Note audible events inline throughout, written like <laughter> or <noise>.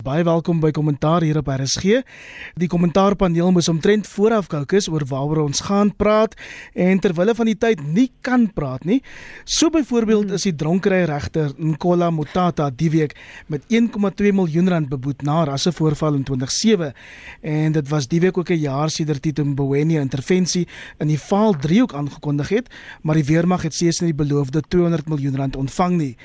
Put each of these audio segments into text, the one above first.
Baie welkom by Kommentaar hier op RSG. Die kommentaarpaneel moes omtrent vooraf kookus oor waaroor ons gaan praat en terwyl van die tyd nie kan praat nie. So byvoorbeeld is die dronkery regter Nkola Motata die week met 1,2 miljoen rand beboet na rassevoorval in 2007 en dit was die week ook 'n jaar sedert Tito Mboweni intervensie in die Vaal 3 ook aangekondig het, maar die weermag het steeds nie die beloofde 200 miljoen rand ontvang nie.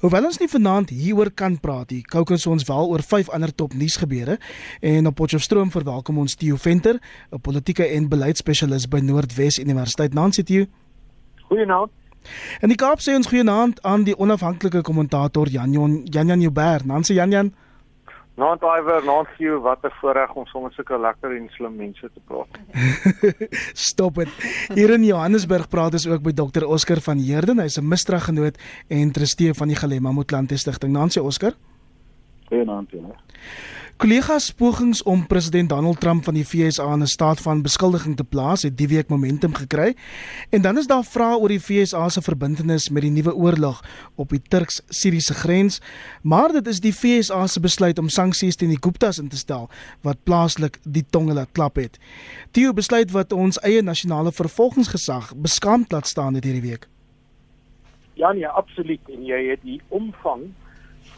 Hoewel ons nie vanaand hieroor kan praat nie, kookus ons wel oor vyf ander topnuus gebeure en op Potchefstroom verwelkom ons Theo Venter, 'n politieke en beleidsspesialis by Noordwes Universiteit Nancy Theo. Goeienaand. En die Kaap sê ons goeienaand aan die onafhanklike kommentator Janjon Janjan Joubert. Nancy Janjan. Naand Iver, naand Theo, wat 'n voorreg om sommer sulke lekker en slim mense te praat. <laughs> Stop dit. Hier in Johannesburg praat ons ook by Dr Oscar van Heerden. Hy's 'n misdraggenoot en trustee van die Gelema Motlanthe Stichting. Nancy Oscar. Goeienaand julle. Kollegas pogings om president Donald Trump van die VSA in 'n staat van beskuldiging te plaas het die week momentum gekry. En dan is daar vrae oor die VSA se verbintenis met die nuwe oorlog op die Turks-Siriëse grens, maar dit is die VSA se besluit om sanksies teen die Guptas in te stel wat plaaslik die tonge laat klap het. Die besluit wat ons eie nasionale vervolgingsgesag beskaamd laat staan het hierdie week. Ja nee, absoluut en jy het die omvang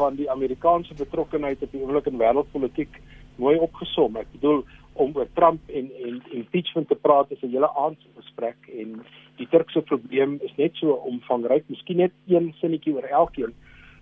van die Amerikaanse betrokkeheid op die oomblik in wêreldpolitiek mooi opgesom. Ek bedoel om oor Trump en en impeachment te praat is 'n hele aand se gesprek en die Turkse probleem is net so omvangryk, miskien net een sinnetjie oor elkeen.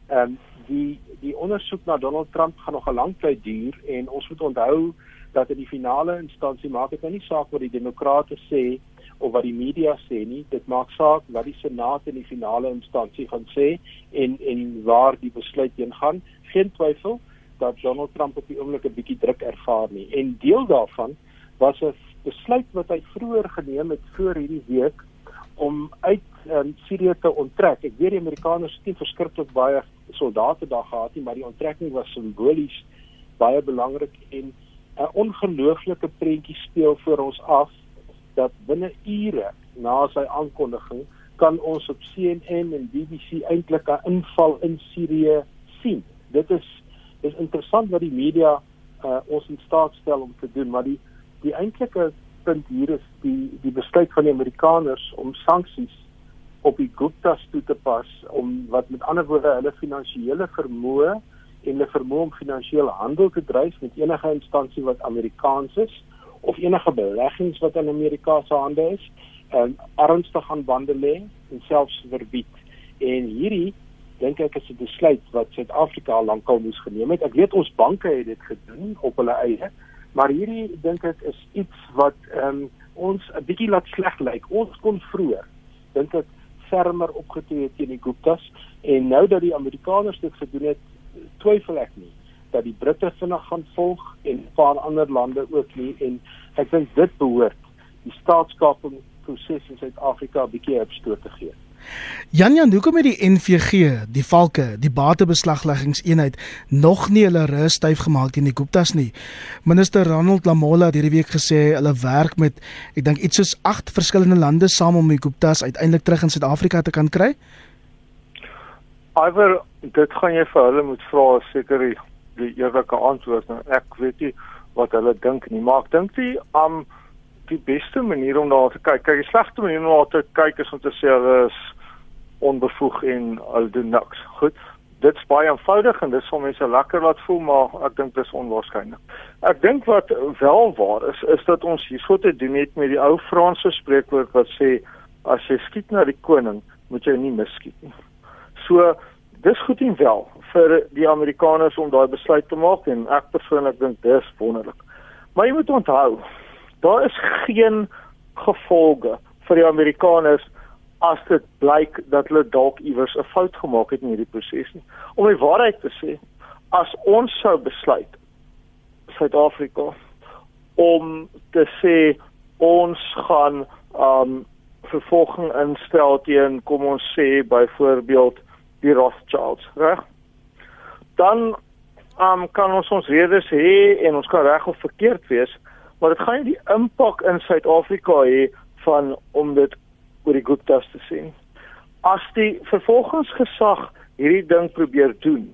Ehm um, die die ondersoek na Donald Trump gaan nog 'n lang tyd duur en ons moet onthou dat in die finale instansie maak dit nou nie saak wat die demokrate sê of wat die media sê nie. Dit maak saak wat die senaat in die finale instansie gaan sê en en waar die besluit heen gaan. Geen twyfel dat Donald Trump op die oomblik 'n bietjie druk ervaar nie. En deel daarvan was 'n besluit wat hy vroeër geneem het voor hierdie week om uit um, Sirië te onttrek. Ek weet die Amerikaners het nie verskriklik baie soldate daar gehad nie, maar die onttrekking was simbolies baie belangrik en 'n ongelooflike prentjie speel voor ons af dat binne ure na sy aankondiging kan ons op CNN en BBC eintlik 'n inval in Sirië sien. Dit is is interessant wat die media uh, ons in staat stel om te doen, maar die die eintlike punt hier is die die besluit van die Amerikaners om sanksies op die Guptas toe te pas om wat met ander woorde hulle finansiële vermoë en hulle vermoë om finansiële handel te dryf met enige instansie wat Amerikaans is of enige beleggings wat in Amerika se hande is, um, ernstig aan bande lê en selfs verbied. En hierdie dink ek is 'n besluit wat Suid-Afrika lankal moes geneem het. Ek weet ons banke het dit gedoen op hulle eie, maar hierdie dink ek is iets wat um, ons 'n bietjie laat sleg lyk. Ons kon vroeër dink ek fermer opgetree teen die Guptas en nou dat die Amerikaners dit gedoen het, twyfel ek nie dat die Britte vinnig gaan volg en 'n paar ander lande ook nie en ek dink dit behoort die staatskaping proses in Suid-Afrika 'n bietjie opstoot te gee. Jan Jan, hoekom het die NVG, die Valke, die batebeslagleggingseenheid nog nie hulle rus styf gemaak teen die Guptas nie? Minister Ronald Lamola het hierdie week gesê hulle werk met ek dink iets soos 8 verskillende lande saam om die Guptas uiteindelik terug in Suid-Afrika te kan kry. Iver, dit gaan jy vir hulle moet vra seker die eerlike antwoord. Nou ek weet nie wat hulle dink nie maar ek dink die um die beste manier om daar te kyk kyk die slegste manier om daar te kyk is om te sê hulle is onbevoeg en hulle doen niks. Goed dit's baie eenvoudig en dit sal mense lekker laat voel maar ek dink dit is onwaarskynlik ek dink wat wel waar is is dat ons hierso te doen het met die ou Franse spreekwoord wat sê as jy skiet na die koning moet jy nie miskiet nie. So dis goed en wel vir die Amerikaners om daai besluit te maak en ek persoonlik dink dis wonderlik. Maar jy moet onthou, daar is geen gevolge vir die Amerikaners as dit blyk dat hulle dalk iewers 'n fout gemaak het in hierdie proses nie. Om die waarheid te sê, as ons sou besluit Suid-Afrika om te sê ons gaan um vervolging instel teen kom ons sê byvoorbeeld die Rothschilds, reg? Dan um, kan ons ons redes hê en ons kan reg of verkeerd wees, maar dit gaan nie die impak in Suid-Afrika hê van om dit oor die Guptas te sien. As die vervolgingsgesag hierdie ding probeer doen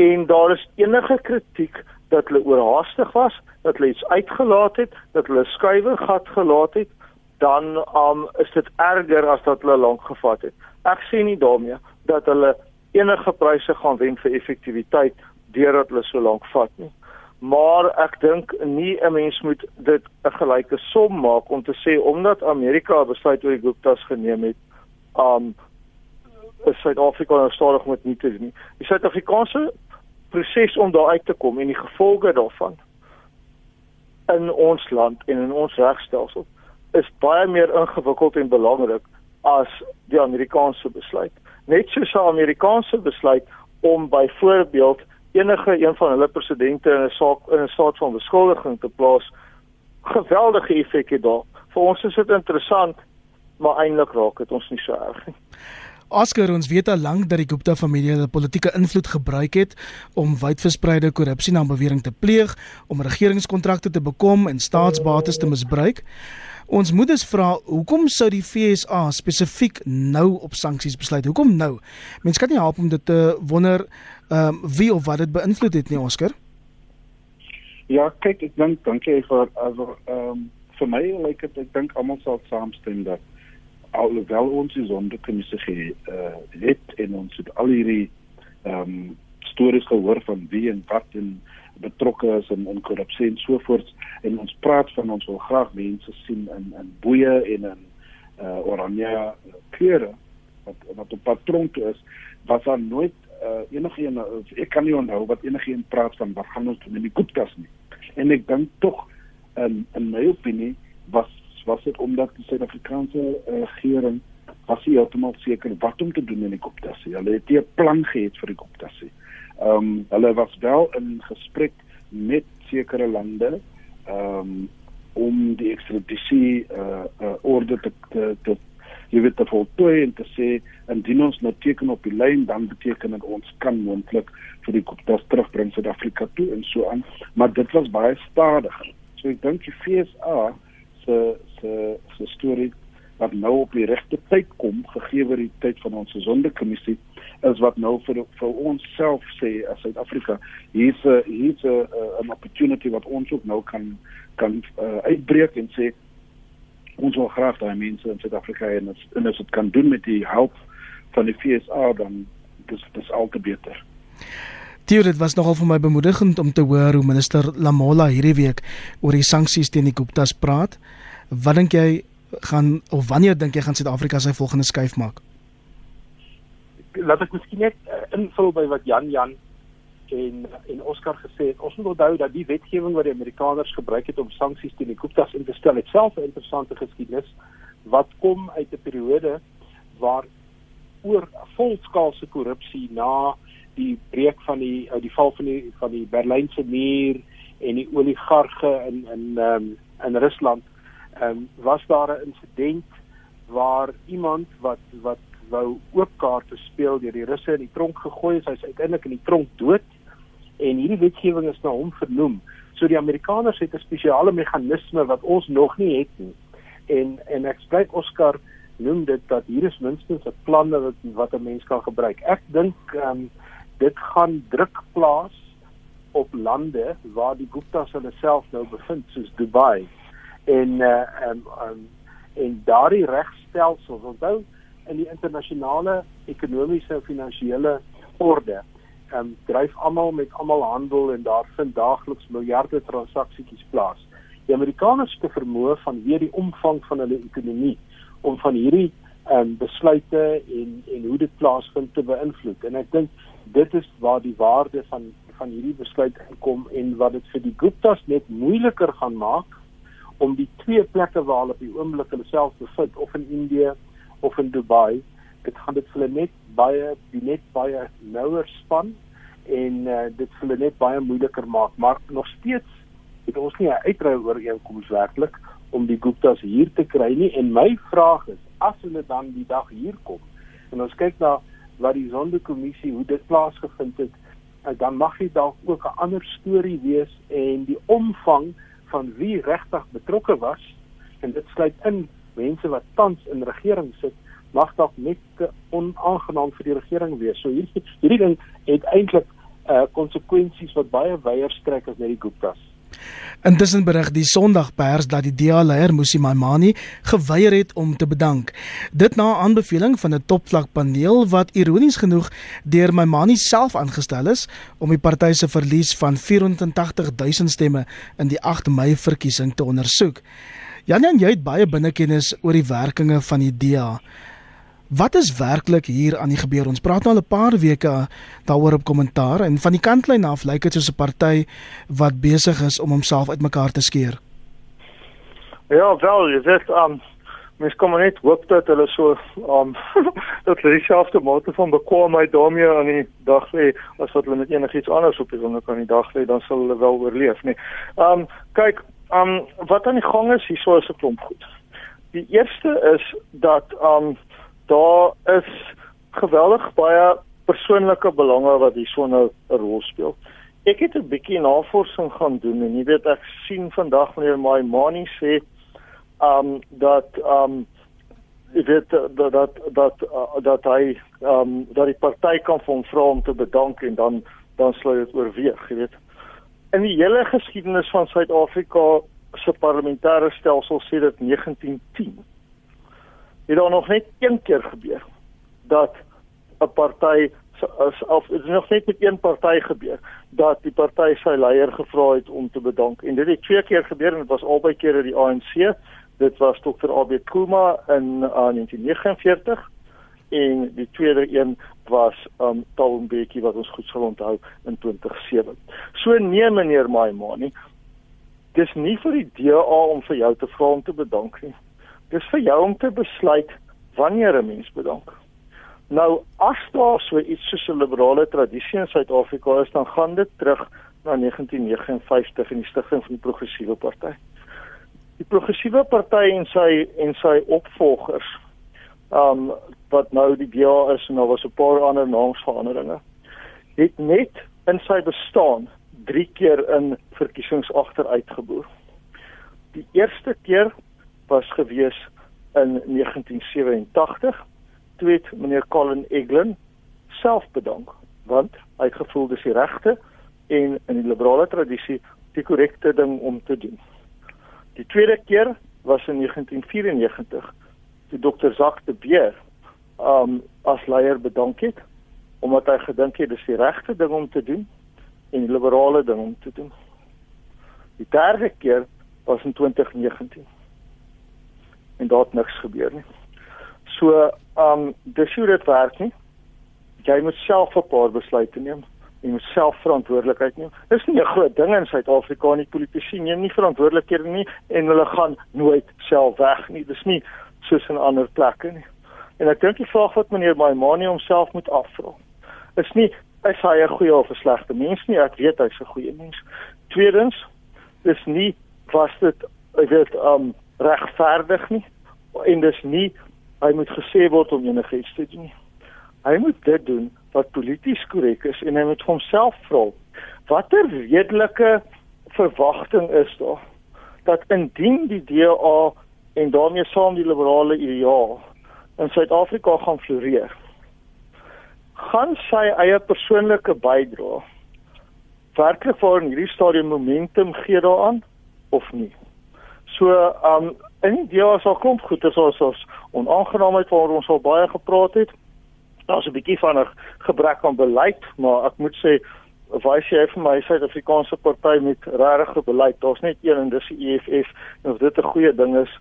en daar is enige kritiek dat hulle oorhaastig was, dat hulle iets uitgelaat het, dat hulle skuwe gat gelaat het, dan um, is dit erger as dat hulle lank gevat het. Ek sê nie daarmee dat hulle enige pryse gaan wen vir effektiwiteit deurdat hulle so lank vat nie. Maar ek dink nie 'n mens moet dit 'n gelyke som maak om te sê omdat Amerika besluit oor die Guptas geneem het, um is Suid-Afrika nou stadig met nie te doen. Die Suid-Afrikaanse proses om daar uit te kom en die gevolge daarvan in ons land en in ons regstelsel is baie meer ingewikkeld en belangrik as die Amerikaanse besluit. Net soos die Amerikaanse besluit om byvoorbeeld enige een van hulle presidente in 'n saak in 'n staat van beskuldiging te plaas geweldige effek het daar. Vir ons is dit interessant, maar eintlik raak dit ons nie so erg nie. Oscar ons weet al lank dat die Gupta familie hulle politieke invloed gebruik het om wydverspreide korrupsie na bewering te pleeg, om regeringskontrakte te bekom en staatsbates te misbruik. Ons moet dus vra, hoekom sou die FSA spesifiek nou op sanksies besluit? Hoekom nou? Mense kan nie help om dit te wonder ehm um, wie of wat dit beïnvloed het nie, Oscar. Ja, kyk, ek dink dankie vir ehm um, vir my lyk like dit ek dink almal sal saamstem dat alhoewel ons die sondekommissie ge uh, het en ons het al hierdie ehm um, stories gehoor van wie en wat en betrokke is in in korrupsie en so voort en ons praat van ons wil graag mense sien in in boeye en in uh, oranje klere wat wat op patroon is was daar nooit uh, enigiemand ek kan nie onthou wat enigiemand praat van wat gaan ons doen in die koopkas nie. En ek dink tog in in my opinie was was dit omdat die Suid-Afrikaanse uh, regering was nie heeltemal seker wat om te doen in die Koptassie. Hulle het nie 'n plan gehad vir die Koptassie. Ehm um, hulle was wel in gesprek met sekere lande ehm um, om die ekstradisie uh, uh orde te te, te jy weet te voltooi en te sê indien ons nou teken op die lyn dan beteken dit ons kan moontlik vir die Koptas terugbring Suid-Afrika toe en so aan, maar dit was baie stadig. So ek dink die FSA se se se storie wat nou op die regte tyd kom gegee word die tyd van ons sondekommissie is wat nou vir vir ons self sê as Suid-Afrika hier's hier's 'n opportunity wat ons ook nou kan kan uh, uitbreek en sê ons wil graag daai mense in Suid-Afrika en as en as dit kan doen met die hulp van die FSA dan dis dis al te beter. Dit was nogal vir my bemoedigend om te hoor hoe minister Lamola hierdie week oor die sanksies teen die Guptas praat. Wat dink jy gaan of wanneer dink jy gaan Suid-Afrika sy volgende skuif maak? Laat ek miskien net uh, invul by wat Jan Jan en en Oscar gesê het. Ons moet onthou dat die wetgewing wat die Amerikaners gebruik het om sanksies teen die Guptas in te stel, self 'n interessante geskiedenis wat kom uit 'n periode waar oor volskaalse korrupsie na die breek van die uh, die val van die van die Berlynse muur en die oligarge in in um, in Rusland ehm um, was daar 'n insident waar iemand wat wat wou oop kaarte speel deur die Russe in die tronk gegooi is, hy's uiteindelik in die tronk dood en hierdie wetgewing is na hom vernoem. So die Amerikaners het 'n spesiale meganisme wat ons nog nie het nie. En en ek spreek Oscar noem dit dat hier is minstens 'n plan wat wat 'n mens kan gebruik. Ek dink ehm um, dit gaan druk plaas op lande waar die Guptas hulle self nou bevind soos Dubai en uh um, um en daardie regstelsels onthou in die internasionale ekonomiese en finansiële orde um dryf almal met almal handel en daar vind daagliks miljarde transaksies plaas. Die Amerikaners het vermoë van weer die omvang van hulle ekonomie om van hierdie um besluite en en hoe dit plaasvind te beïnvloed. En ek dink dit is waar die waarde van van hierdie besluit kom en wat dit vir die Guptas net moeiliker gaan maak om die twee plekke waar hulle op die oomblik hulle self bevind of in Indië of in Dubai dit gaan dit vir hulle net baie die net baie nouer span en uh, dit hulle net baie moeiliker maak. Maar nog steeds het ons nie 'n uitrou ooreenkoms werklik om die Guptas hier te kry nie. En my vraag is as hulle dan die dag hier kom en ons kyk na wat die sondekommissie hoe dit plaasgevind het uh, dan mag dit dalk ook 'n ander storie wees en die omvang van wie regtig betrokke was en dit sluit in mense wat tans in regering sit mag dalk net onaangenaam vir die regering wees. So hierdie hierdie ding het eintlik uh konsekwensies wat baie wyer strek as net die Guptas. Intussen berig die Sondagpers dat die DA-leier Musi Maimani geweier het om te bedank. Dit na aanbeveling van 'n topvlakpaneel wat ironies genoeg deur Maimani self aangestel is om die party se verlies van 48000 stemme in die 8 Mei verkiesing te ondersoek. Jan Jan, jy het baie binnekennis oor die werkinge van die DA. Wat is werklik hier aan die gebeur? Ons praat nou al 'n paar weke daaroor op kommentaar en van die kantlyn af lyk dit soos 'n party wat besig is om homself uitmekaar te skeer. Ja, wel, jy sê um mens kom net hoop dat hulle so um <laughs> dat hulle dieselfde mate van bekwaamheid daarmee aan die dag lê as wat hulle met enigiets anders op die wonder kan die dag lê, dan sal hulle wel oorleef, nee. Um kyk, um wat aan die gang is, hier so is 'n klomp goed. Die eerste is dat um daar is geweldig baie persoonlike belange wat hierso nou 'n rol speel. Ek het 'n bietjie navorsing gaan doen en jy weet ek sien vandag wanneer my manie sê um dat um jy weet dat dat dat uh, dat hy um dat die party kan hom vra om te bedank en dan dan sluit dit oorweeg, jy weet. In die hele geskiedenis van Suid-Afrika se parlementêre stelsel sê dit 1910 het daar nog net een keer gebeur dat 'n party as of dit nog net met een party gebeur dat die party sy leier gevra het om te bedank. En dit het twee keer gebeur en dit was albei kere die ANC dit was Dr. AB Kuma in uh, 1949 en die tweede een was um Taumbeki wat ons goed sal onthou in 2007 so nee meneer Maimani dis nie vir die DA om vir jou te vra om te bedank nie dis vir jou om te besluit wanneer 'n mens bedank. Nou as daar so iets soos 'n liberale tradisie in Suid-Afrika is, dan gaan dit terug na 1959 en die stigting van die Progressiewe Party. Die Progressiewe Party en sy en sy opvolgers, um wat nou die DA is en daar was 'n paar ander naamsveranderinge, het net in sy bestaan 3 keer in verkiesings agteruitgeboor. Die eerste keer was gewees in 1987 toe het meneer Colin Eglin self bedank want hy het gevoel dis die regte en in die liberale tradisie die korrekte ding om te doen. Die tweede keer was in 1994 toe Dr. Zak de Beer um as leier bedank het omdat hy gedink het dis die regte ding om te doen en die liberale ding om te doen. Die derde keer was in 2019 en daar het niks gebeur nie. So, um dis hoe dit werk nie. Jy moet self 'n paar besluite neem. Jy moet self verantwoordelikheid neem. Dis nie 'n groot ding in Suid-Afrika nie. Politici neem nie verantwoordelikhede nie en hulle gaan nooit self weg nie. Dis nie soos in ander plekke nie. En ek dink die vraag wat meneer Maimani homself moet afvra, is nie is hy 'n goeie of 'n slegte mens nie. Ek weet hy's 'n goeie mens. Tweedens, dis nie was dit ek weet um regverdig nie en dis nie hy moet gesê word om enigiets te doen nie. Hy moet dit doen wat polities korrek is en hy moet homself vra watter redelike verwagting is daar dat indien die DA en daarmee saam die liberale ideaal in Suid-Afrika gaan floreer gaan sy eie persoonlike bydrae werklik vir hierdie stadium momentum gee daaraan of nie So, um in die DA sal kom goed is ons ons onaangenaamheid waar ons al baie gepraat het. Daar's 'n bietjie van 'n gebrek aan beleid, maar ek moet sê wys jy vir my Suid-Afrikaanse party met regte beleid. Daar's net een en dis die EFF. En of dit 'n goeie ding is,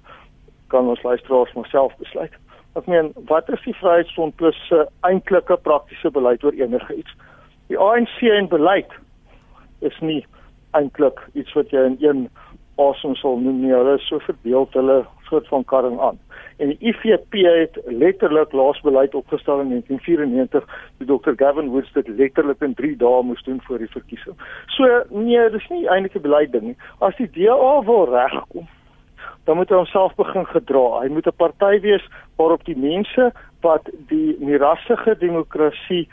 kan ons luisteraars maar self besluit. Ek meen, wat is die Vryheidsfront plus se uh, eintlike praktiese beleid oor enige iets? Die ANC en beleid is nie eintlik iets wat jy in een asem sal noem nie. Hulle is so verdeeld, hulle soort van karring aan. En die IFP het letterlik laasbeleid opgestel in 1994 toe Dr Gavin Woods dit letterlik in 3 dae moes doen voor die verkiesing. So nee, dis nie eintlik 'n beleid ding nie. As die DA wil regkom, dan moet hy homself begin gedra. Hy moet 'n party wees waarop die mense wat die mirassige demokrasie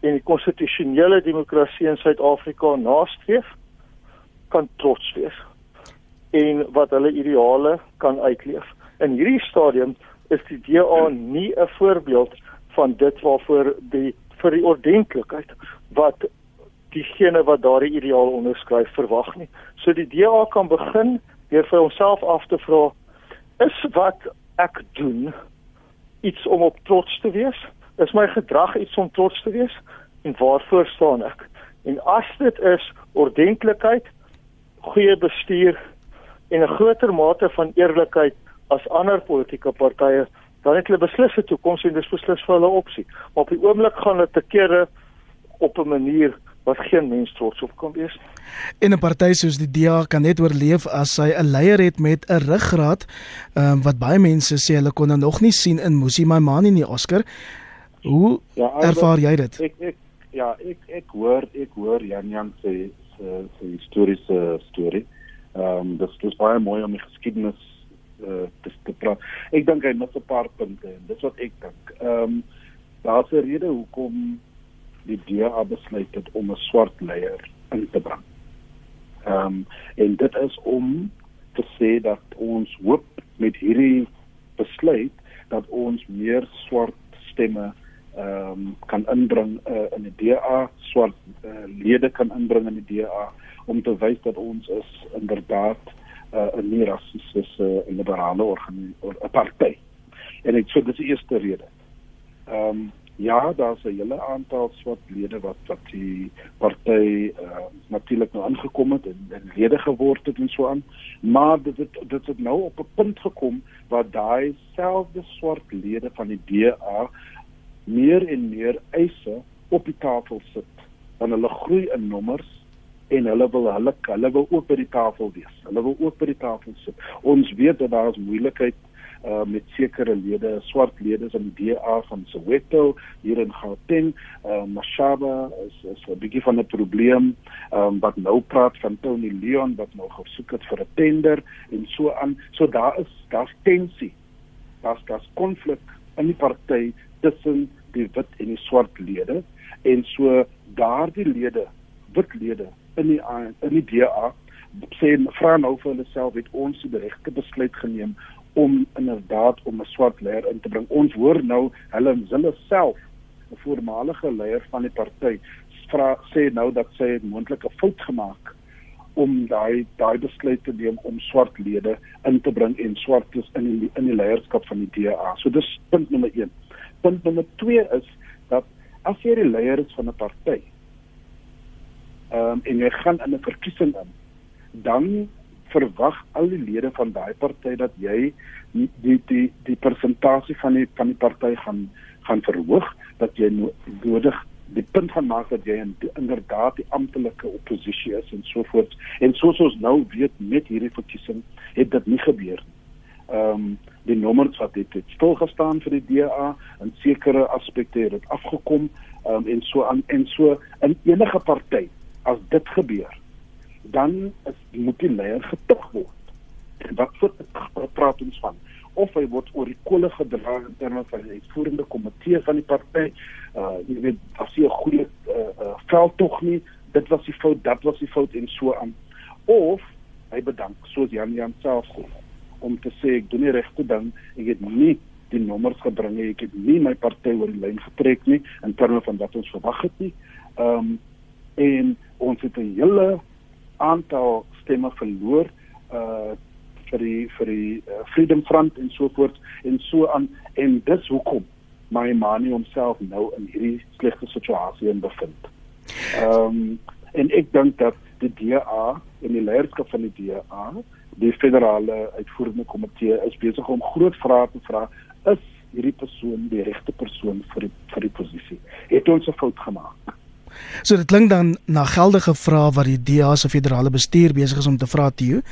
en die konstitusionele demokrasie in Suid-Afrika nastreef kan trots wees en wat hulle ideale kan uitleef. In hierdie stadium is die DA nie 'n voorbeeld van dit waarvoor die vir die ordentlikheid wat diegene wat daardie ideaal onderskryf verwag nie. So die DA kan begin deur vir homself af te vra is wat ek doen iets om op trots te wees? Is my gedrag iets om trots te wees? En waarvoor staan ek? En as dit is ordentlikheid, goeie bestuur en 'n groter mate van eerlikheid as ander politieke partye, dan het hulle beslis 'n toekoms en dis beslis vir hulle opsie. Maar op die oomblik gaan dit te kere op 'n manier wat geen mens trots op kan wees. En 'n party soos die DA kan net oorleef as hy 'n leier het met 'n ruggraat, um, wat baie mense sê hulle kon nou nog nie sien in Musi Maimani nie, Oscar. Hoe ja, ervaar jy dit? Ek ek ja, ek ek hoor ek hoor Jan Jan sê se se historiese storie. Ehm um, dis dis baie mooi om die geskiedenis uh, te te praat. Ek dink hy mis 'n paar punte en dis wat ek dink. Ehm um, daar's 'n rede hoekom die DA besluit het om 'n swart leier in te bring. Ehm um, en dit is om te sê dat ons hoop met hierdie besluit dat ons meer swart stemme ehm um, kan inbring uh, in die DA, swart uh, lede kan inbring in die DA om te wys dat ons is inderdaad uh, 'n nie rassistiese uh, liberale organisasie 'n party. En ek sê dis die eerste rede. Ehm um, ja, daar's 'n hele aantal swart lede wat wat die party uh, natuurlik nou aangekom het en, en lede geword het en so aan, maar dit het dit het nou op 'n punt gekom waar daai selfde swart lede van die DA meer en meer eise op die tafel sit. Want hulle groei in nommers en hulle wil hulle hulle wil ook by die tafel wees. Hulle wil ook by die tafel sit. Ons weet dat daar is moeilikheid uh met sekere lede, swart lede van die DA van Soweto hier in Gauteng. Uh Mashaba is is 'n bietjie van 'n probleem. Um wat nou praat van Tony Leon wat nou gesoek het vir 'n tender en so aan. So daar is daar's tensie. Daar's daar's konflik in die party tussen die wit en die swart lede en so daardie lede wit lede in die in die DA sê vra nou vir hulle self het ons die regte besluit geneem om inderdaad om 'n swart leier in te bring. Ons hoor nou hulle hulle self 'n voormalige leier van die party vra sê nou dat sy 'n moontlike fout gemaak om daai daai besluit te neem om swart lede in te bring en swartes in die, in die leierskap van die DA. So dis punt nommer 1. Punt nommer 2 is dat as jy die leier is van 'n party ehm um, en jy gaan in 'n verkiesing in, dan verwag al die lede van daai party dat jy die die die, die persentasie van die van die party gaan gaan verhoog dat jy nodig die punt van maak dat jy in, inderdaad die amptelike oppositie is en so voort en soos ons nou weet met hierdie verkiesing het dit nie gebeur nie. Ehm um, die nommers wat dit stil gestaan vir die DA en sekere aspekte het dit afgekom ehm um, en so aan en so in enige party as dit gebeur, dan is moet die leier getug word. En wat voet praat ons van? Of hy word oor die kolle gedra in terme van die uitvoerende komitee van die party. Uh jy weet, as jy 'n goeie uh, uh veldtog nie, dit was die fout, dat was die fout en so aan. Of hy bedank soos Jan Jan self sê om te sê ek doen die regte ding, ek het nie die nommers gebring nie, ek het nie my party oor die lyn getrek nie in terme van wat ons verwag het nie. Ehm um, en ons het 'n hele aantal stemme verloor uh vir die vir die uh, Freedom Front en so voort en so aan en dis hoekom my manie homself nou in hierdie slegte situasie in bevind. Ehm um, en ek dink dat die DA en die leierskap van die DA, die federale uitvoerende komitee is besig om groot vrae te vra is hierdie persoon die regte persoon vir die, vir die posisie. Het ons 'n fout gemaak? So dit klink dan na geldige vrae wat die DA se federale bestuur besig is om te vra jou.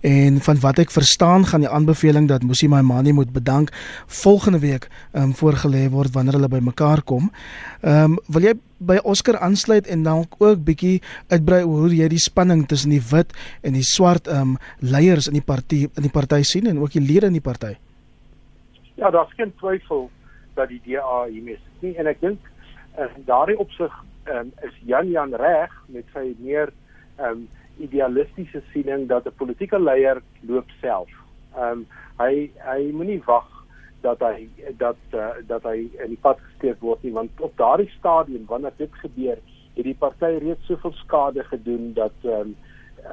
En van wat ek verstaan gaan die aanbeveling dat Musi Maimani moet bedank volgende week ehm um, voorgelê word wanneer hulle bymekaar kom. Ehm um, wil jy by Oscar aansluit en dan ook bietjie uitbrei oor hoe jy die spanning tussen die wit en die swart ehm um, leiers in die party in die party sien en ook die lede in die party. Ja, daar's geen twyfel dat die DA hiermee is nie en ek dink in uh, daardie opsig um, is Jan Jan reg met sy meer um, idealistiese siening dat 'n politieke leier loop self. Ehm um, hy hy moenie wag dat hy dat uh, dat hy in die pad gesteek word nie want op daardie stadium wanneer dit gebeur het die party reeds soveel skade gedoen dat ehm um,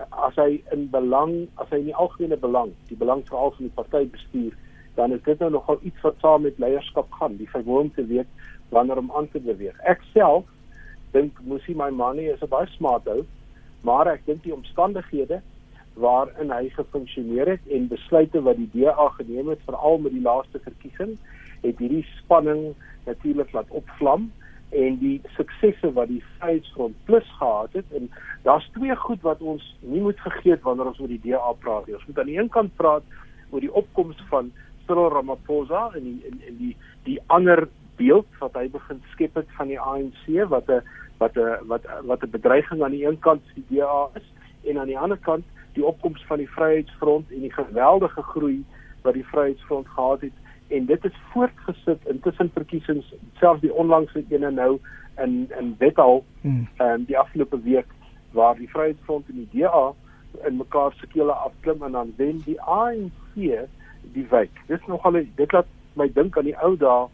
as hy in belang, as hy in die algemene belang, die belang veral van die party bestuur, dan is dit nou nogal iets wat saam met leierskap gaan, die vermoë om te weet wanneer om aan te beweeg. Ek self dink Musi Maimane is 'n baie smart ou, maar ek dink die omstandighede waarin hy gefunksioneer het en besluite wat die DA geneem het veral met die laaste verkiesing het hierdie spanning natuurlik laat opvlam en die suksesse wat die Vryheidsfront Plus gehad het en daar's twee goed wat ons nie moet vergeet wanneer ons oor die DA praat nie. Ons moet aan die een kant praat oor die opkoms van Cyril Ramaphosa en die en, en die die ander beeld wat hy begin skep het van die ANC wat 'n wat 'n wat wat 'n bedreiging aan die een kant vir die DA is en aan die ander kant die opkoms van die Vryheidsfront en die geweldige groei wat die Vryheidsfront gehad het en dit het voortgesit intussen verkiesings selfs die onlangse ene nou in in Wetal hmm. um, die afgelope week waar die Vryheidsfront en die DA in mekaar se kele afklim en dan wen die ANC die wijk. Dis nogal dit laat my dink aan die ou dae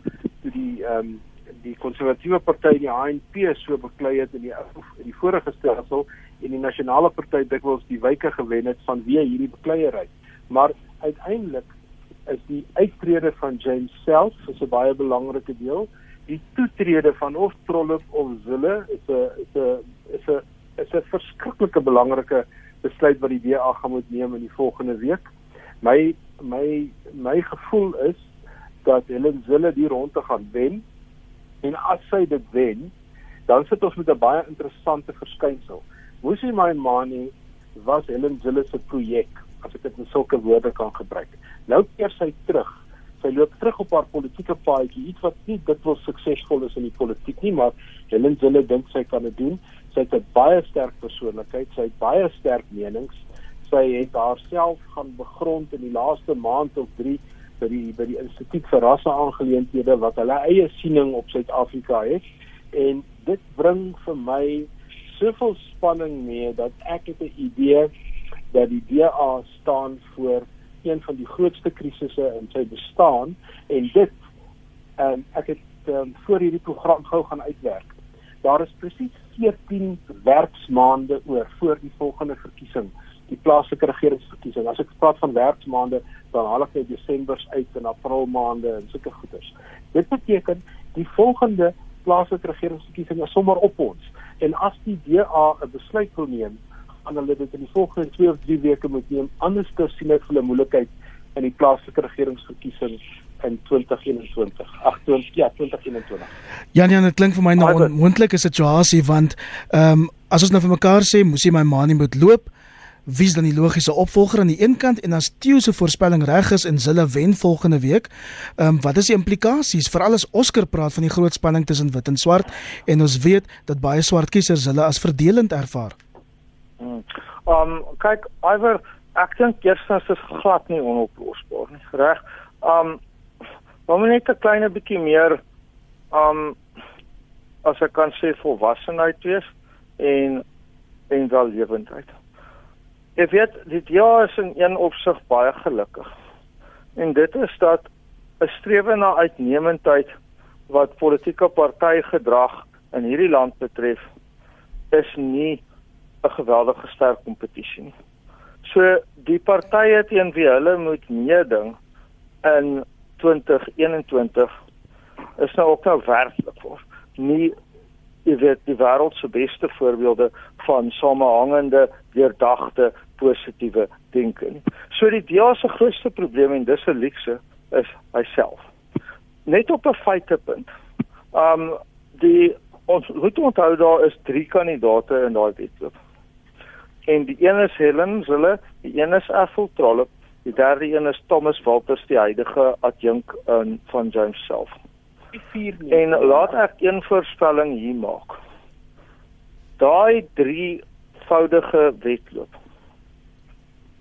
toe die ehm um, die konservatiewe party die ANC so beklei het in die in die vorige stelsel en die nasionale party dikwels die wyke gewen het vanweë hierdie bekleierery. Maar uiteindelik is die uittrede van James self is 'n baie belangrike deel. Die toetrede van of Trollop of Zille is 'n is 'n is 'n is 'n verskriklike belangrike besluit wat die DA gaan moet neem in die volgende week. My my my gevoel is dat Helen Zille die ronde gaan wen en as sy dit wen, dan sit ons met 'n baie interessante verskynsel. Musi Maimane was Helen Zille se projek as ek dit in sulke woorde kan gebruik. Nou keer sy terug. Sy loop terug op haar politieke paadjie, iets wat nie dit wil suksesvol is in die politiek nie, maar Helen Zille dink sy kan dit doen. Sy het 'n baie sterk persoonlikheid, sy het baie sterk menings. Sy het haarself gaan begrond in die laaste maand of 3 by die by die Instituut vir Rasseaangeleenthede wat hulle eie siening op Suid-Afrika het. En dit bring vir my soveel spanning mee dat ek het 'n idee dat die DA staan voor een van die grootste krisisse in sy bestaan. En dit um, ek het um, voor hierdie program gou gaan uitwerk. Daar is presies 14 werksmaande oor voor die volgende verkiesing, die plaaslike regeringsverkiesing. As ek praat van werksmaande, dan haal ek net Desember uit en April maande en sulke goeders. Dit beteken die volgende plaaslike regeringsverkiesing is sommer op ons. En as die DA 'n besluit wil neem gaan hulle dit in die volgende 2 of 3 weke moet neem. Anders sien ek 'n moeilikheid in die plaaslike regeringsverkiesing in 2021. Ag, ja, 2021. Ja, nee, dit klink vir my nou 'n onmoontlike situasie want ehm um, as ons nou vir mekaar sê, moes jy my ma nie moet loop. Wie is dan die logiese opvolger aan die een kant en as Theo se voorspelling reg is en hulle wen volgende week, ehm um, wat is die implikasies vir alles Oscar praat van die groot spanning tussen wit en swart en ons weet dat baie swart kiesers hulle as verdelend ervaar. Hmm. Um kyk, iwer ek dink eerstens is glad nie onoplosbaar nie, reg? Um maar net 'n klein bietjie meer um as ek kan sê volwassenheid wees en en wel lewendheid. Ek weet dit ja is in een opsig baie gelukkig. En dit is dat 'n strewe na uitnemendheid wat politieke partygedrag in hierdie land betref is nie 'n geweldige sterk kompetisie nie. So die partye teen wie hulle moet meeding in 2021 is nou ook nou werklik voor. Nie jy weet die wêreld se beste voorbeelde van samehangende, deurdagte, positiewe denke nie. So die DEA se grootste probleem en dis 'n luukse is hyself. Net op 'n feitepunt. Um die ons moet onthou daar is 3 kandidate in daai wedloop en die een is Helen Zille, die een is Ethel Trollop, die derde een is Thomas Walters, die huidige adjunk in van James self. En laat ek een voorspelling hier maak. Daai drie voudige wedloop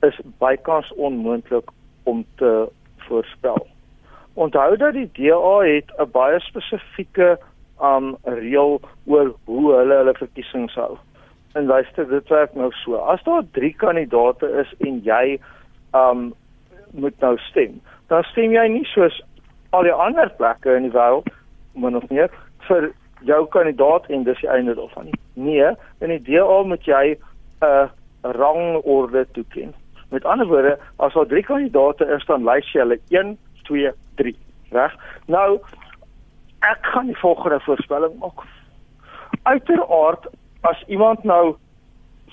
is bykans onmoontlik om te voorspel. Onthou dat die DA het 'n baie spesifieke um reël oor hoe hulle hulle verkiesings hou. En luister, dit werk nou so. As daar 3 kandidate is en jy um moet nou stem, dan stem jy nie soos al die ander plekke in die wêreld min of meer vir jou kandidaat en dis die einde daarvan nie. Nee, in die DA moet jy 'n uh, rangorde toeken. Met ander woorde, as daar drie kandidaate is, dan lys jy hulle 1, 2, 3, reg? Nou ek gaan die volgende voorspelling maak. Uiteraard as iemand nou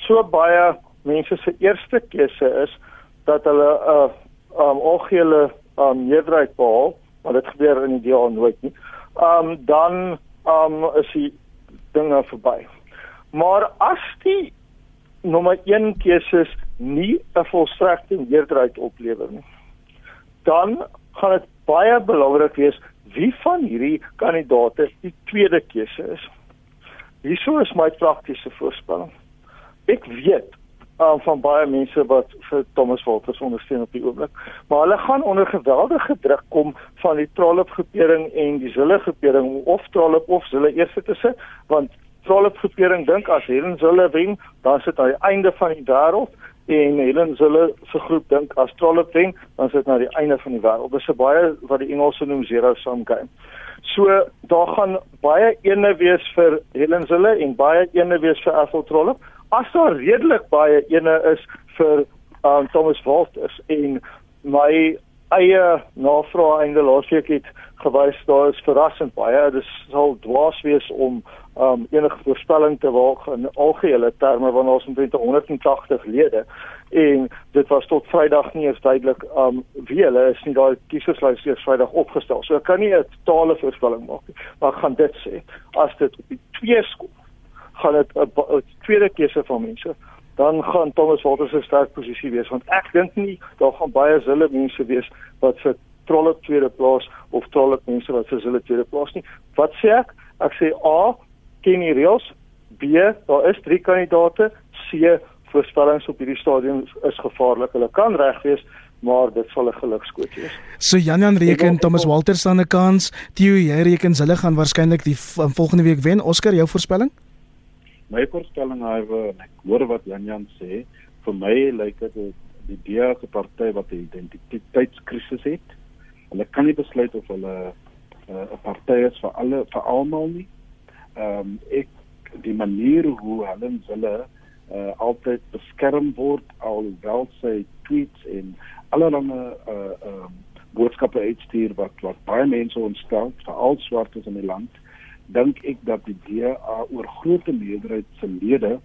so baie mense se eerste keuse is dat hulle 'n uh, um algehele um meerderheid behaal, maar dit gebeur in die DA nooit nie. Um dan um is die dinge verby. Maar as die nommer 1 keuses nie 'n volstrekte meerderheid oplewer nie, dan gaan dit baie belangrik wees wie van hierdie kandidate die tweede keuse is. Hierso is my praktiese voorspelling. Ek weet um, van baie mense wat vir Thomas Walters ondersteun op die oomblik, maar hulle gaan onder geweldige druk kom van die Trollop groepering en die Zille groepering of Trollop of Zille eers te sit, want Trollop groepering dink as Helen Zille wen, dan sit die einde van die wêreld en Helen Zille se groep dink as Trollop wen, dan sit na die einde van die wêreld. Dis 'n baie wat die Engelse noem zero sum game. So daar gaan baie ene wees vir Helen Zille en baie ene wees vir Ethel Trollop. As daar redelik baie ene is vir um, Thomas Walters en my eie navraag einde laasweek het gewys daar is verrassend baie. Dit sal dwaas wees om um enige voorspelling te waag in algehele terme want ons het 180 lede en dit was tot Vrydag nie eens duidelik um wie hulle is nie daai kieserslys eers Vrydag opgestel. So ek kan nie 'n totale voorspelling maak nie, maar ek gaan dit sê as dit op die twee skool gaan dit 'n tweede keuse van mense dan gaan Thomas Walters 'n sterk posisie wees want ek dink nie daar gaan baie zille mense wees wat vir trolle tweede plaas of trolle mense wat vir zille tweede plaas nie. Wat sê ek? Ek sê A ken die reëls. B, daar is drie kandidate. C, voorspellings op hierdie stadium is gevaarlik. Hulle kan reg wees, maar dit sal 'n gelukskoot wees. So Jan Jan reken Thomas Walter staan 'n kans. Theo, jy reken hulle gaan waarskynlik die volgende week wen. Oscar, jou voorspelling? My voorspelling hywe, ek hoor wat Jan Jan sê, vir my lyk dit die DA se party wat 'n identiteitskrisis het. Hulle kan nie besluit of hulle eh, 'n uh, party is vir alle vir almal nie. Ehm um, ek die manier hoe hulle hulle uh, altyd beskerm word alhoewel sy tweets en allerlei uh ehm um, boodskappe uitstuur wat wat baie mense ontstel veral swartes in die land dink ek dat die DA oor grootte meerderheid se lede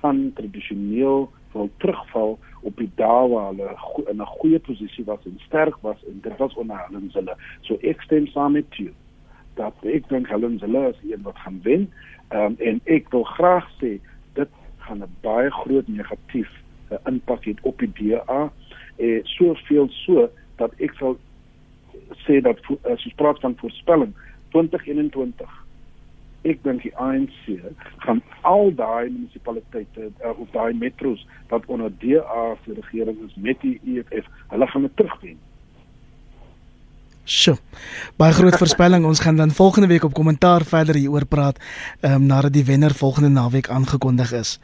van tradisioneel wil terugval op die dae waar hulle in 'n goeie posisie was en sterk was en dit was onder hulle so ek stem saam met jou dat ek dink Helen Zille is een wat gaan wen. Ehm um, en ek wil graag sê dit gaan 'n baie groot negatief uh, impak hê op die DA. Eh soveel so dat ek sal sê dat as ons praat van voorspelling 2021 ek dink die ANC gaan al daai munisipaliteite uh, of daai metros wat onder DA se regering is met die EFF, hulle gaan dit terugwen. Sjoe. Baie groot voorspelling. Ons gaan dan volgende week op kommentaar verder hieroor praat, ehm um, nadat die wenner volgende naweek aangekondig is.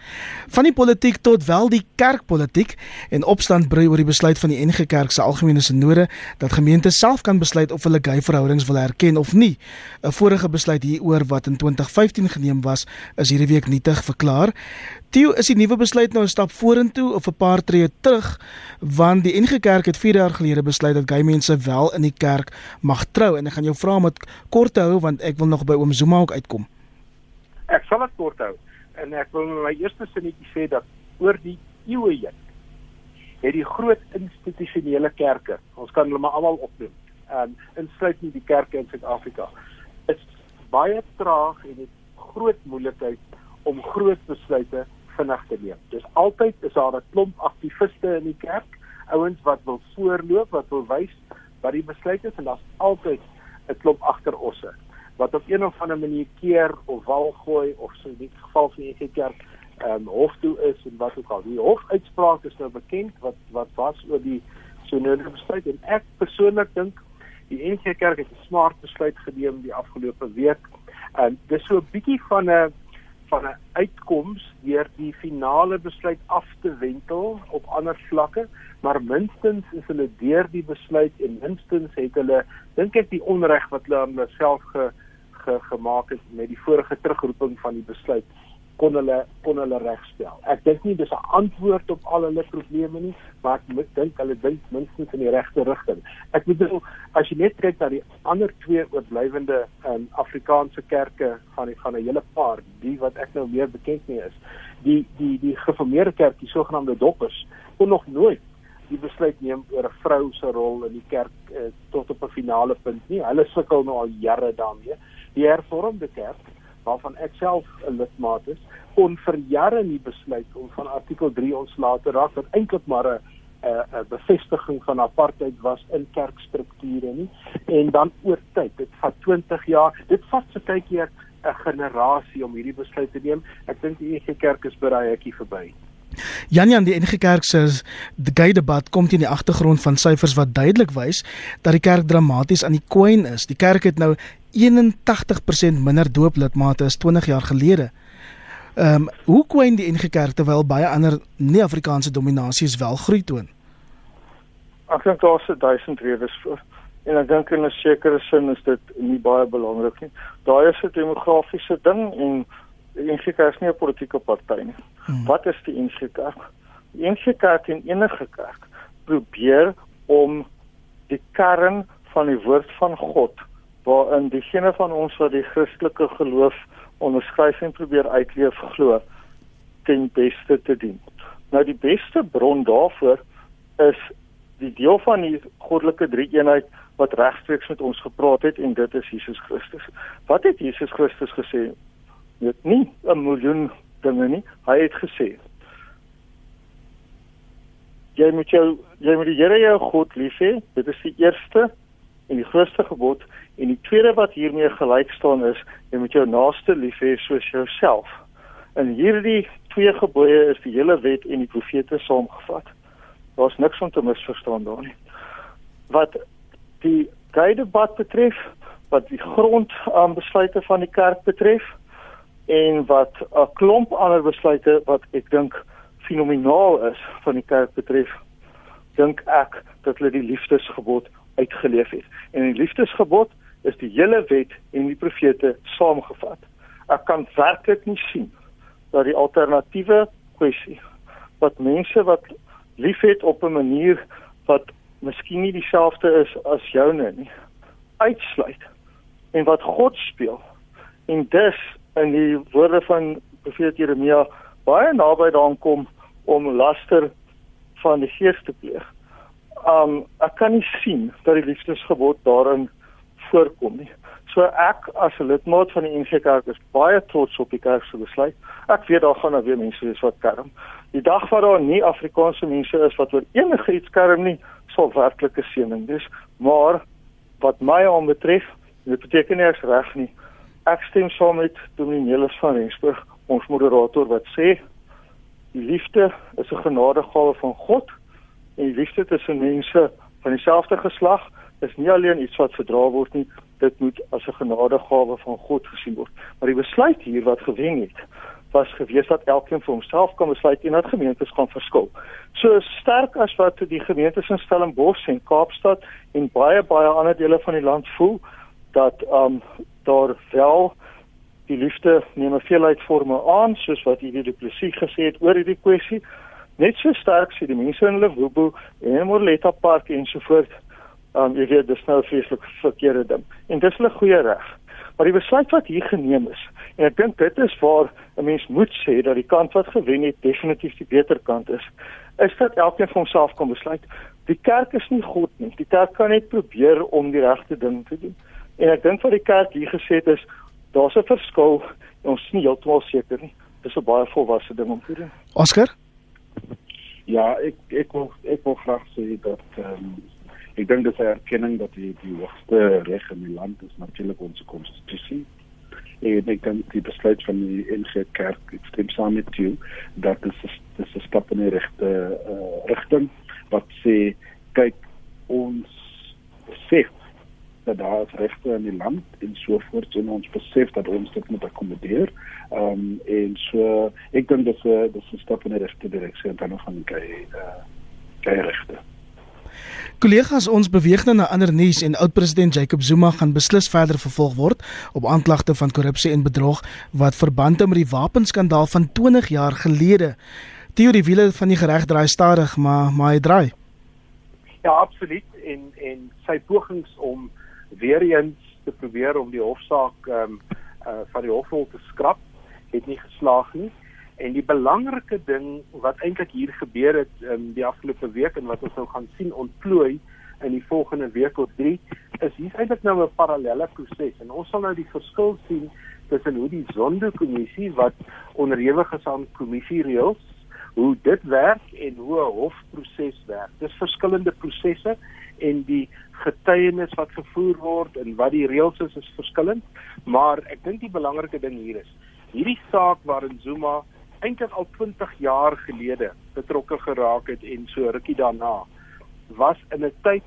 Van die politiek tot wel die kerkpolitiek en opstand brei oor die besluit van die NG Kerk se algemene sinode dat gemeentes self kan besluit of hulle gay verhoudings wil erken of nie. 'n Vorige besluit hieroor wat in 2015 geneem was, is hierdie week nietig verklaar. Theo, is die nuwe besluit nou 'n stap vorentoe of 'n paar tree terug? Want die NG Kerk het 4 jaar gelede besluit dat gay mense wel in die kerk mag trou en ek gaan jou vra om dit kort te hou want ek wil nog by oom Zuma ook uitkom. Ek sal dit kort hou en ek wil my eerste sinnetjie sê dat oor die eeue heen het die groot institusionele kerke, ons kan hulle maar almal opnoem, en insluit nie die kerke in Suid-Afrika, is baie traag en het groot moeilikheid om groot besluite vinnig te neem. Dis altyd is daar 'n klomp aktiviste in die kerk, ouens wat wil voorloop, wat wil wys wat die besluit is en daar's altyd 'n klomp agterosse wat op een of ander manier keer of wal gooi of so in die geval van die kerk ehm um, hof toe is en wat ook al. Die hofuitspraak is nou bekend wat wat was oor die synode besluit en ek persoonlik dink die NG Kerk het 'n smart besluit geneem die afgelope week. Ehm, dis so 'n bietjie van 'n van 'n uitkoms deur die finale besluit af te wentel op ander vlakke, maar minstens is hulle deur die besluit en minstens het hulle dink ek die onreg wat hulle aan hulle self ge ge, gemaak het met die vorige terugroeping van die besluit kon hulle kon hulle regstel. Ek dink nie dis 'n antwoord op al hulle probleme nie, maar ek dink hulle dink minstens in die regte rigting. Ek bedoel as jy net kyk na die ander twee oorblywende um, Afrikaanse kerke van van 'n hele paar, die wat ek nou meer bekend mee is, die die die gereformeerde kerk, die sogenaamde doppers, kon nog nooit die besluit neem oor 'n vrou se rol in die kerk eh, tot op 'n finale punt nie. Hulle sukkel nou al jare daarmee. Die hervormde kerk waarvan ek self 'n lidmaat is, kon vir jare nie besluit om van artikel 3 ontslae te raak wat eintlik maar 'n 'n bevestiging van apartheid was in kerkstrukture nie. En dan oor tyd dit vat 20 jaar dit vat so tydjie 'n generasie om hierdie besluit te neem. Ek dink die EG Kerk is by daai hekkie verby. Janie aan die NG Kerk se die gay debat kom teen die agtergrond van syfers wat duidelik wys dat die kerk dramaties aan die kwyn is. Die kerk het nou 81% minder dooplidmate as 20 jaar gelede. Ehm um, hoe kwyn die NG Kerk terwyl baie ander nie-Afrikaanse dominasies wel groei toon? Ek dink daar's 1000 redes vir en ek dink in 'n sekere sin is dit nie baie belangrik nie. Daai is 'n demografiese ding en die NG Kerk is nie 'n politieke party nie. Hmm. Wat is die NG Kerk? Die NG Kerk en enige kerk probeer om die kern van die woord van God waarin diegene van ons wat die Christelike geloof onderskryf en probeer uitleef glo ten beste te dien. Nou die beste bron daarvoor is die deel van die goddelike drie-eenheid wat regstreeks met ons gepraat het en dit is Jesus Christus. Wat het Jesus Christus gesê? Net nie 'n miljoen dinge nie. Hy het gesê: Jy moet jou jy moet die Here jou God lief hê. Dit is die eerste en die grootste gebod en die tweede wat hiermee gelyk staan is jy moet jou naaste lief hê soos jouself. En hierdie twee gebooie is die hele wet en die profete saamgevat. Daar's niks om te misverstaan daar nie. Wat die gedebat betref, wat die grond aan besluite van die kerk betref en wat 'n klomp ander besluite wat ek dink fenomenaal is van die kerk betref, dink ek dat hulle die liefdesgebod uitgeleef het. En die liefdesgebod is die hele wet en die profete saamgevat. Ek kan werklik nie sien dat die alternatiewe kwessie wat mense wat liefhet op 'n manier wat miskien nie dieselfde is as joune nie uitsluit en wat God speel en dus in die woorde van profeet Jeremia baie naby daaraan kom om laster van die gees te pleeg um ek kan nie sien dat die liefdesgebod daarin voorkom nie. So ek as 'n lidmaat van die NG Kerk is baie trots op die kerk se besluit. Ek weet daar gaan nou weer mense wees wat kerm. Die dag wat daar nie Afrikaanse mense is wat oor enige iets kerm nie, sal werklik 'n seëning wees. Maar wat my aanbetref, dit beteken nie ek's reg nie. Ek stem saam met Dominee van Rensburg, ons moderator wat sê die liefde is 'n genadegawe van God en die liefde tussen mense van dieselfde geslag is nie alleen iets wat verdra word nie, dit moet as 'n genadegawe van God gesien word. Maar die besluit hier wat gewen het, was gewees dat elkeen vir homself kan besluit en dat gemeentes gaan verskil. So sterk as wat die gemeentes in Stellenbosch en Kaapstad en baie baie ander dele van die land voel dat um daar wel die liefde neem 'n veelheid forme aan soos wat hierdie duplisie gesê het oor hierdie kwessie net so sterk sê die mense in Limpopo en Morletta Park en so voort. Um jy weet dis nou 'n vreeslik verkeerde ding. En dis 'n goeie reg. Maar die besluit wat hier geneem is en ek dink dit is waar 'n mens moet sê dat die kant wat gewen het definitief die beter kant is. Is dat elkeen vir homself kan besluit. Die kerk is nie God nie. Die kerk kan net probeer om die regte ding te doen. En ek dink wat die kerk hier gesê het is daar's 'n verskil en ons is nie heeltemal seker nie. Dis 'n baie volwasse ding om te doen. Oscar Ja, ek ek wil ek wil graag sê dat ehm um, ek dink dis 'n erkenning dat die die hoogste reg in die land is natuurlik ons konstitusie. En ek dink die besluit van die NG Kerk ek stem saam met jou dat dit is dis 'n stap in die regte uh, rigting wat sê kyk ons sê dat daar is regte in die land en so voort en ons besef dat ons dit moet akkommodeer. Ehm um, en so ek dink dis 'n dis 'n stap in die regte direksie en dan nog van kyk uh kyk regte. Kollegas, ons beweeg nou na ander nuus en oud-president Jacob Zuma gaan beslis verder vervolg word op aanklagte van korrupsie en bedrog wat verband hou met die wapenskandaal van 20 jaar gelede. Teorie wiele van die reg draai stadig, maar maar hy draai. Ja, absoluut en en sy pogings om weer eens te probeer om die hofsaak ehm um, uh, van die hofrol te skrap het nie geslaag nie. En die belangrike ding wat eintlik hier gebeur het in um, die afgelope week en wat ons nou gaan sien ontplooi in die volgende week of 3 is hier eintlik nou 'n parallelle proses en ons sal nou die verskil sien tussen hoe die Zondo-kommissie wat onderhewig is aan kommissiereëls hoe dit werk en hoe 'n hofproses werk. Dis verskillende prosesse en die getuienis wat gevoer word en wat die reëls is is verskillend, maar ek dink die belangrike ding hier is hierdie saak waarin Zuma eintlik al 20 jaar gelede betrokke geraak het en so rukkie daarna was in 'n tyd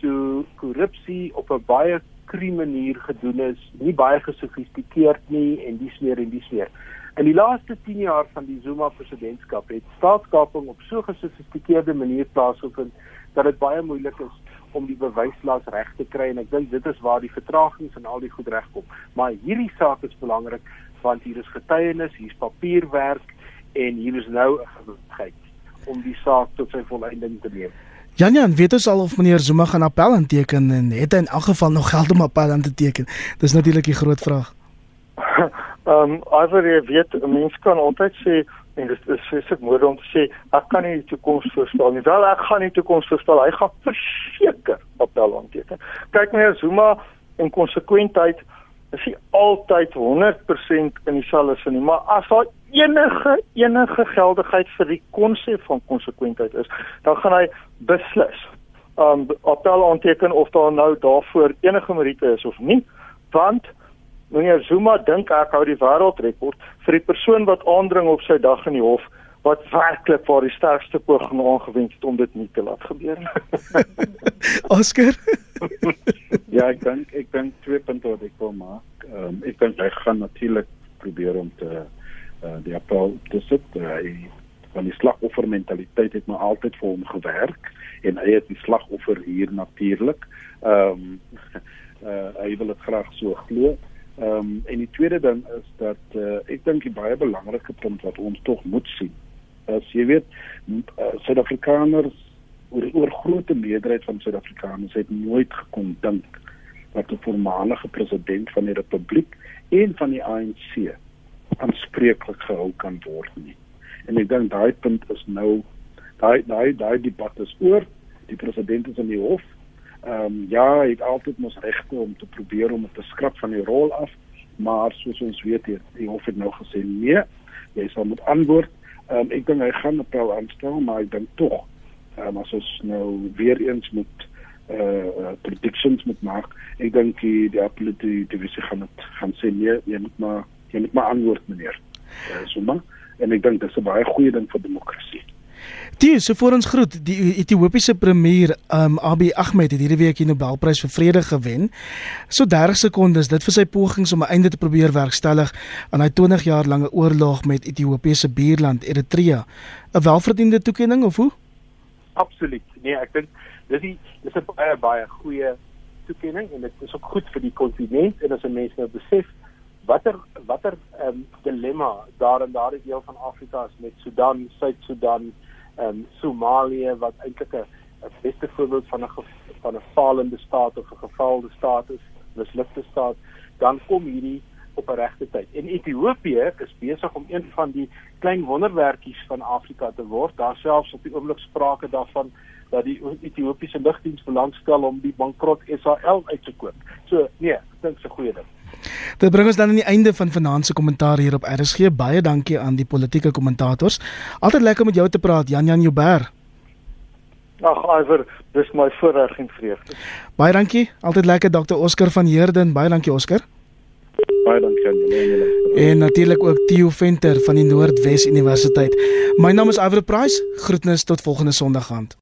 toe korrupsie op 'n baie krie manier gedoen is, nie baie gesofistikeerd nie en dis meer en dis meer. In die laaste 10 jaar van die Zuma presidentskap het staatskaping op so gesofistikeerde manier plaasgevind dat dit baie moeilik is om die bewyslas reg te kry en ek dink dit is waar die vertragings en al die goed regkom. Maar hierdie saak is belangrik want hier is getuienis, hier's papierwerk en hier is nou 'n geleentheid om die saak tot sy volëinding te neem. Jan Jan, weet ons al of meneer Zuma gaan appel aanteken en het hy in elk geval nog geld om appel aan te teken? Dis natuurlik die groot vraag. <laughs> Ehm um, alhoewel jy weet, 'n mens kan altyd sê en dit is spesifiek moet om te sê ek kan nie die toekoms voorspel nie. Wel ek gaan nie die toekoms voorspel. Hy gaan verseker appel aanteken. Kyk meneer Zuma in konsekwentheid is nie altyd 100% in dieselfde sin nie, maar as daar enige enige geldigheid vir die konsep van konsekwentheid is, dan gaan hy beslis um appel aanteken of daar nou daarvoor enige meriete is of nie, want meneer Zuma dink ek hou die wêreldrekord vir die persoon wat aandring op sy dag in die hof wat werklik vir die sterkste poging aangewend het om dit nie te laat gebeur nie. <laughs> Oscar <laughs> Ja, ek dink ek dink twee punte wat ek wil maak. Ehm um, ek dink hy gaan natuurlik probeer om te uh, die appel te sit. Hy van die slagoffer mentaliteit het maar altyd vir hom gewerk en hy het die slagoffer hier natuurlik. Ehm um, <laughs> uh, hy wil dit graag so glo. Ehm um, en die tweede ding is dat uh, ek dink die baie belangrike punt wat ons tog moet sien. As jy weet, uh, Suid-Afrikaners oor oor grootte meerderheid van Suid-Afrikaners het nooit gekon dink dat 'n voormalige president van die republiek en van die ANC aanspreeklik gehou kan word nie. En ek dink daai punt is nou daai daai daai debat is oor die president is in die hof. Ehm um, ja, hy het altyd mos regte om te probeer om te skrap van die rol af, maar soos ons weet, die, die hof het nou gesê nee, jy sal moet antwoord. Ehm um, ek dink hy gaan 'n appel aanstel, maar ek dink tog ehm um, as ons nou weer eens moet uh predictions moet maak. Ek dink die die appellate divisie gaan dit gaan sê nee, jy moet maar jy moet maar antwoord meneer. Uh, so maar en ek dink dit is 'n baie goeie ding vir demokrasie. Die so voor ons groet, die Ethiopiese premier um Abiy Ahmed het hierdie week die Nobelprys vir vrede gewen. So 30 sekondes dit vir sy pogings om 'n einde te probeer werkstellig aan hy 20 jaar lange oorlog met Ethiopiese buurland Eritrea. 'n Welverdiende toekenning of hoe? Absoluut. Nee, ek dink dis die dis 'n baie baie goeie toekenning en dit is ook goed vir die kontinent en as 'n mens nou besef watter watter um, dilemma daar in daardie deel van Afrika is met Sudan, Suid-Sudan, ehm um, Somalië wat eintlik 'n 'n beste voorbeeld van 'n van 'n falende staat of 'n gefaalde staat is, mislukte staat, dan kom hierdie op 'n regte tyd. En Ethiopië is besig om een van die klein wonderwerkies van Afrika te word. Daar selfs op die oomblik sprake daarvan dat die Ethiopiese lugdiens belangstel om die bankrot SAL uit te koop. So nee, ek dink se goeie ding. Dit bring ons dan aan die einde van vanaand se kommentaar hier op RSG. Baie dankie aan die politieke kommentators. Altyd lekker om met jou te praat, Jan Jan Joubert. Ag, Iver, dis my voorreg en vreugde. Baie dankie. Altyd lekker Dr. Oscar van Heerden. Baie dankie Oscar. Baie dankie aan julle. En natuurlik ook Theo Venter van die Noordwes Universiteit. My naam is Iver Price. Groetnis tot volgende Sondag aand.